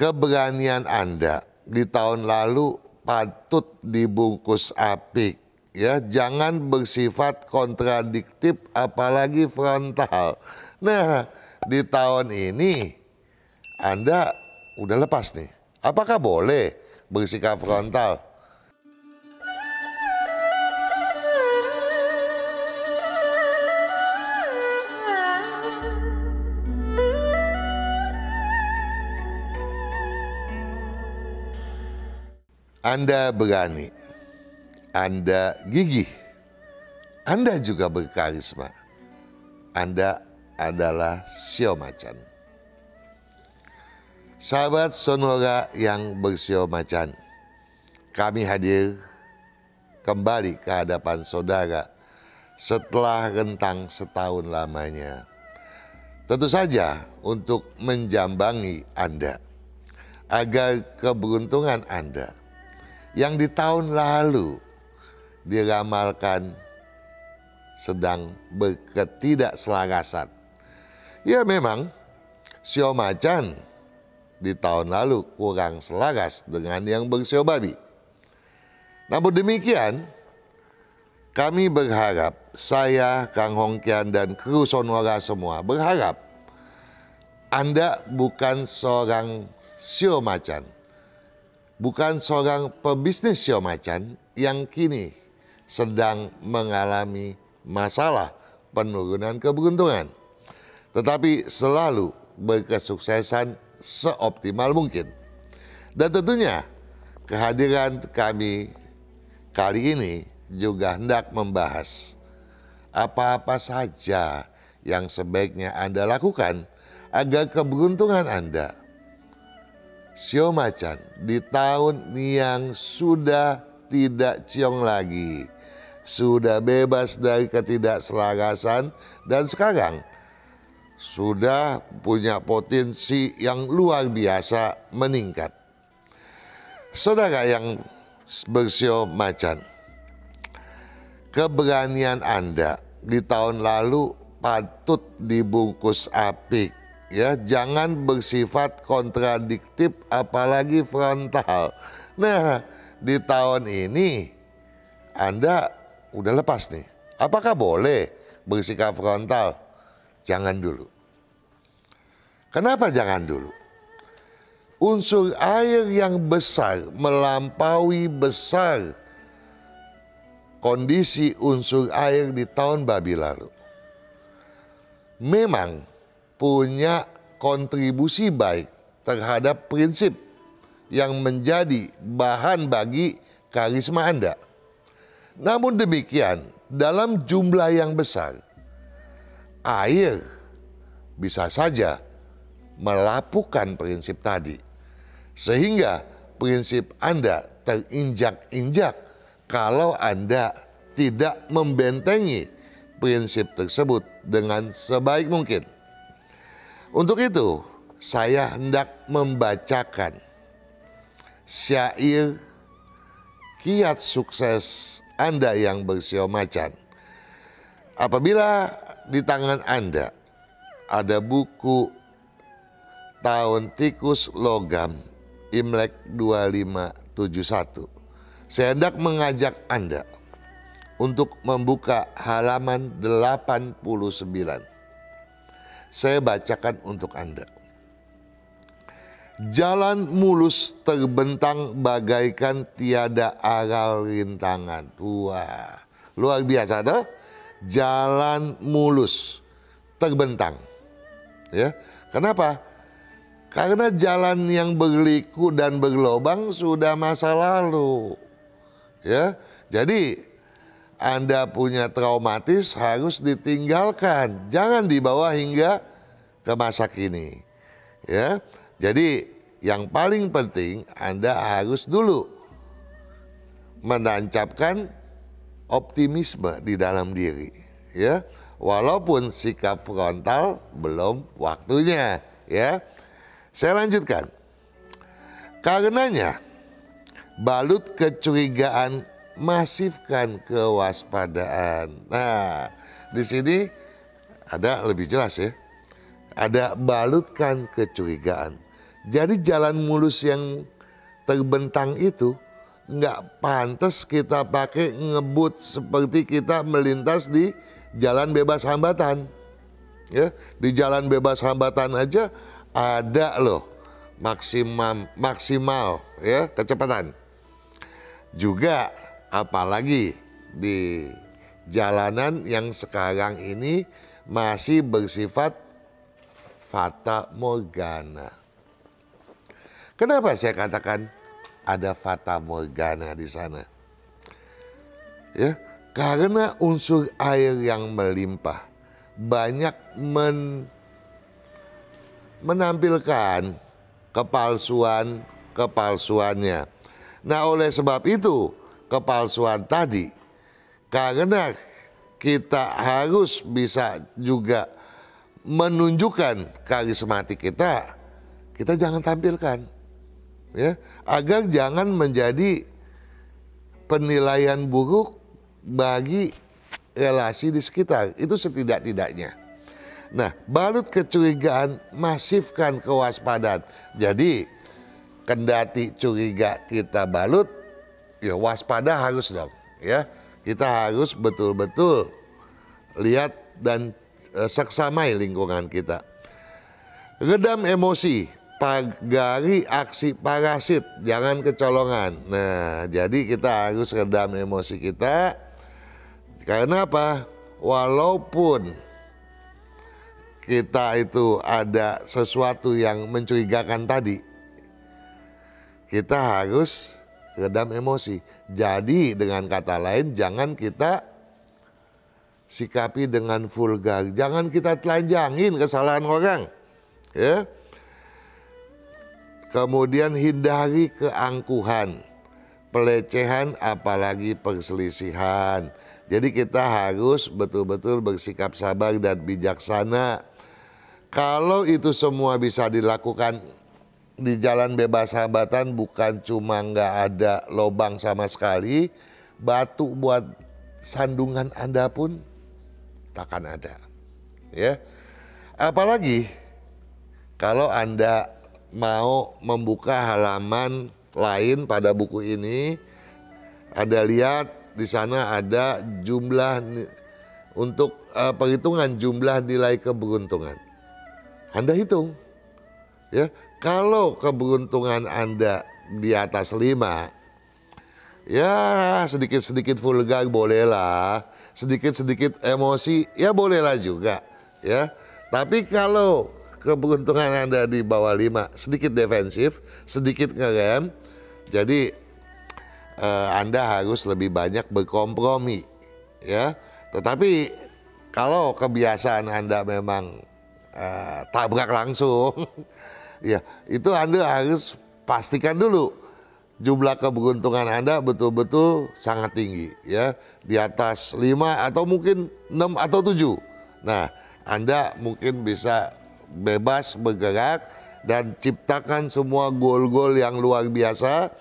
keberanian Anda di tahun lalu patut dibungkus apik ya. Jangan bersifat kontradiktif apalagi frontal. Nah di tahun ini Anda udah lepas nih. Apakah boleh bersikap frontal Anda berani, Anda gigih, Anda juga berkarisma. Anda adalah sio macan. Sahabat Sonora yang bersio macan, kami hadir kembali ke hadapan saudara setelah rentang setahun lamanya. Tentu saja untuk menjambangi Anda agar keberuntungan Anda yang di tahun lalu diramalkan sedang berketidakselarasan. Ya memang sio macan di tahun lalu kurang selaras dengan yang bersio babi. Namun demikian, kami berharap, saya, Kang Hongkian dan kru Sonora semua berharap Anda bukan seorang sio macan, bukan seorang pebisnis sio macan yang kini sedang mengalami masalah penurunan keberuntungan. Tetapi selalu berkesuksesan seoptimal mungkin. Dan tentunya kehadiran kami kali ini juga hendak membahas apa-apa saja yang sebaiknya Anda lakukan agar keberuntungan Anda Sio macan di tahun yang sudah tidak ciong lagi, sudah bebas dari ketidakselarasan dan sekarang sudah punya potensi yang luar biasa meningkat. Saudara yang bersio macan, keberanian Anda di tahun lalu patut dibungkus apik ya jangan bersifat kontradiktif apalagi frontal. Nah, di tahun ini Anda udah lepas nih. Apakah boleh bersikap frontal? Jangan dulu. Kenapa jangan dulu? Unsur air yang besar melampaui besar kondisi unsur air di tahun babi lalu. Memang punya kontribusi baik terhadap prinsip yang menjadi bahan bagi karisma Anda. Namun demikian, dalam jumlah yang besar, air bisa saja melapukan prinsip tadi, sehingga prinsip Anda terinjak-injak kalau Anda tidak membentengi prinsip tersebut dengan sebaik mungkin. Untuk itu, saya hendak membacakan syair kiat sukses Anda yang bersio macan. Apabila di tangan Anda ada buku tahun tikus logam Imlek 2571, saya hendak mengajak Anda untuk membuka halaman 89 saya bacakan untuk Anda. Jalan mulus terbentang bagaikan tiada aral rintangan. Wah, luar biasa tuh. Jalan mulus terbentang. Ya. Kenapa? Karena jalan yang berliku dan berlobang sudah masa lalu. Ya. Jadi anda punya traumatis harus ditinggalkan, jangan dibawa hingga ke masa kini. Ya. Jadi yang paling penting Anda harus dulu menancapkan optimisme di dalam diri, ya. Walaupun sikap frontal belum waktunya, ya. Saya lanjutkan. Karenanya balut kecurigaan masifkan kewaspadaan. Nah, di sini ada lebih jelas ya. Ada balutkan kecurigaan. Jadi jalan mulus yang terbentang itu nggak pantas kita pakai ngebut seperti kita melintas di jalan bebas hambatan. Ya, di jalan bebas hambatan aja ada loh maksimal maksimal ya kecepatan. Juga apalagi di jalanan yang sekarang ini masih bersifat fata morgana. Kenapa saya katakan ada fata morgana di sana? Ya, karena unsur air yang melimpah banyak men, menampilkan kepalsuan kepalsuannya. Nah, oleh sebab itu, kepalsuan tadi karena kita harus bisa juga menunjukkan karismatik kita, kita jangan tampilkan. Ya, agar jangan menjadi penilaian buruk bagi relasi di sekitar. Itu setidak-tidaknya. Nah, balut kecurigaan, masifkan kewaspadaan. Jadi, kendati curiga kita balut, ya waspada harus dong. Ya, kita harus betul-betul lihat dan e, saksamai lingkungan kita. Redam emosi, pagari aksi parasit, jangan kecolongan. Nah, jadi kita harus redam emosi kita. Karena apa? Walaupun kita itu ada sesuatu yang mencurigakan tadi, kita harus redam emosi. Jadi dengan kata lain jangan kita sikapi dengan vulgar. Jangan kita telanjangin kesalahan orang. Ya. Kemudian hindari keangkuhan, pelecehan apalagi perselisihan. Jadi kita harus betul-betul bersikap sabar dan bijaksana. Kalau itu semua bisa dilakukan di jalan bebas hambatan bukan cuma nggak ada lobang sama sekali, batu buat sandungan Anda pun takkan ada. Ya. Apalagi kalau Anda mau membuka halaman lain pada buku ini, Anda lihat di sana ada jumlah untuk uh, perhitungan jumlah nilai keberuntungan. Anda hitung. Ya, kalau keberuntungan Anda di atas lima, ya sedikit-sedikit vulgar bolehlah, sedikit-sedikit emosi ya bolehlah juga, ya. Tapi kalau keberuntungan Anda di bawah lima, sedikit defensif, sedikit ngerem, jadi eh, Anda harus lebih banyak berkompromi, ya. Tetapi kalau kebiasaan Anda memang eh, tabrak langsung Ya, itu Anda harus pastikan dulu jumlah keberuntungan Anda betul-betul sangat tinggi ya, di atas 5 atau mungkin 6 atau 7. Nah, Anda mungkin bisa bebas bergerak dan ciptakan semua gol-gol yang luar biasa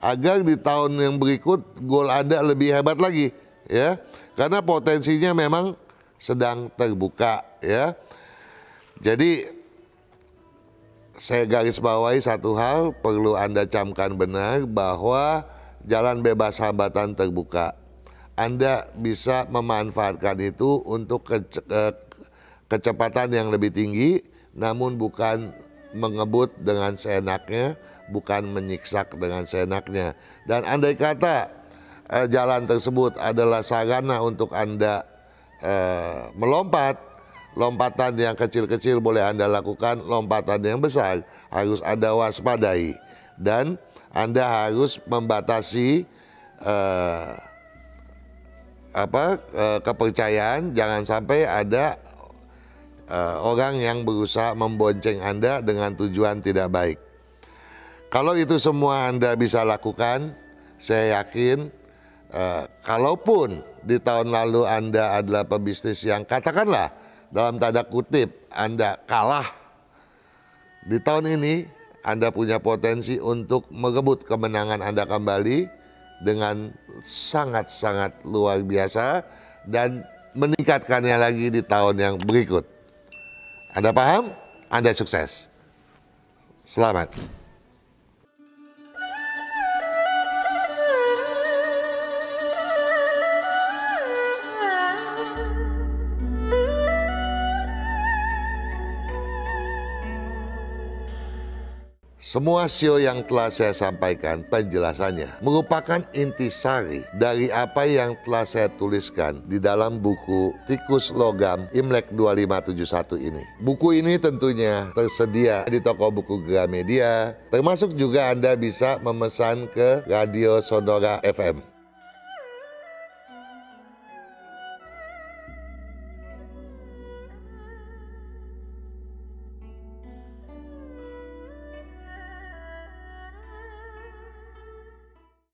agar di tahun yang berikut gol Anda lebih hebat lagi ya. Karena potensinya memang sedang terbuka ya. Jadi saya garis bawahi satu hal perlu Anda camkan benar bahwa jalan bebas hambatan terbuka. Anda bisa memanfaatkan itu untuk kece kecepatan yang lebih tinggi namun bukan mengebut dengan seenaknya, bukan menyiksak dengan seenaknya. Dan andai kata eh, jalan tersebut adalah sarana untuk Anda eh, melompat, Lompatan yang kecil-kecil boleh Anda lakukan, lompatan yang besar harus Anda waspadai. Dan Anda harus membatasi uh, apa uh, kepercayaan, jangan sampai ada uh, orang yang berusaha membonceng Anda dengan tujuan tidak baik. Kalau itu semua Anda bisa lakukan, saya yakin uh, kalaupun di tahun lalu Anda adalah pebisnis yang katakanlah dalam tanda kutip Anda kalah di tahun ini Anda punya potensi untuk merebut kemenangan Anda kembali dengan sangat-sangat luar biasa dan meningkatkannya lagi di tahun yang berikut. Anda paham? Anda sukses. Selamat. Semua sio yang telah saya sampaikan penjelasannya merupakan intisari dari apa yang telah saya tuliskan di dalam buku Tikus Logam Imlek 2571 ini. Buku ini tentunya tersedia di toko buku Gramedia, termasuk juga Anda bisa memesan ke Radio Sonora FM.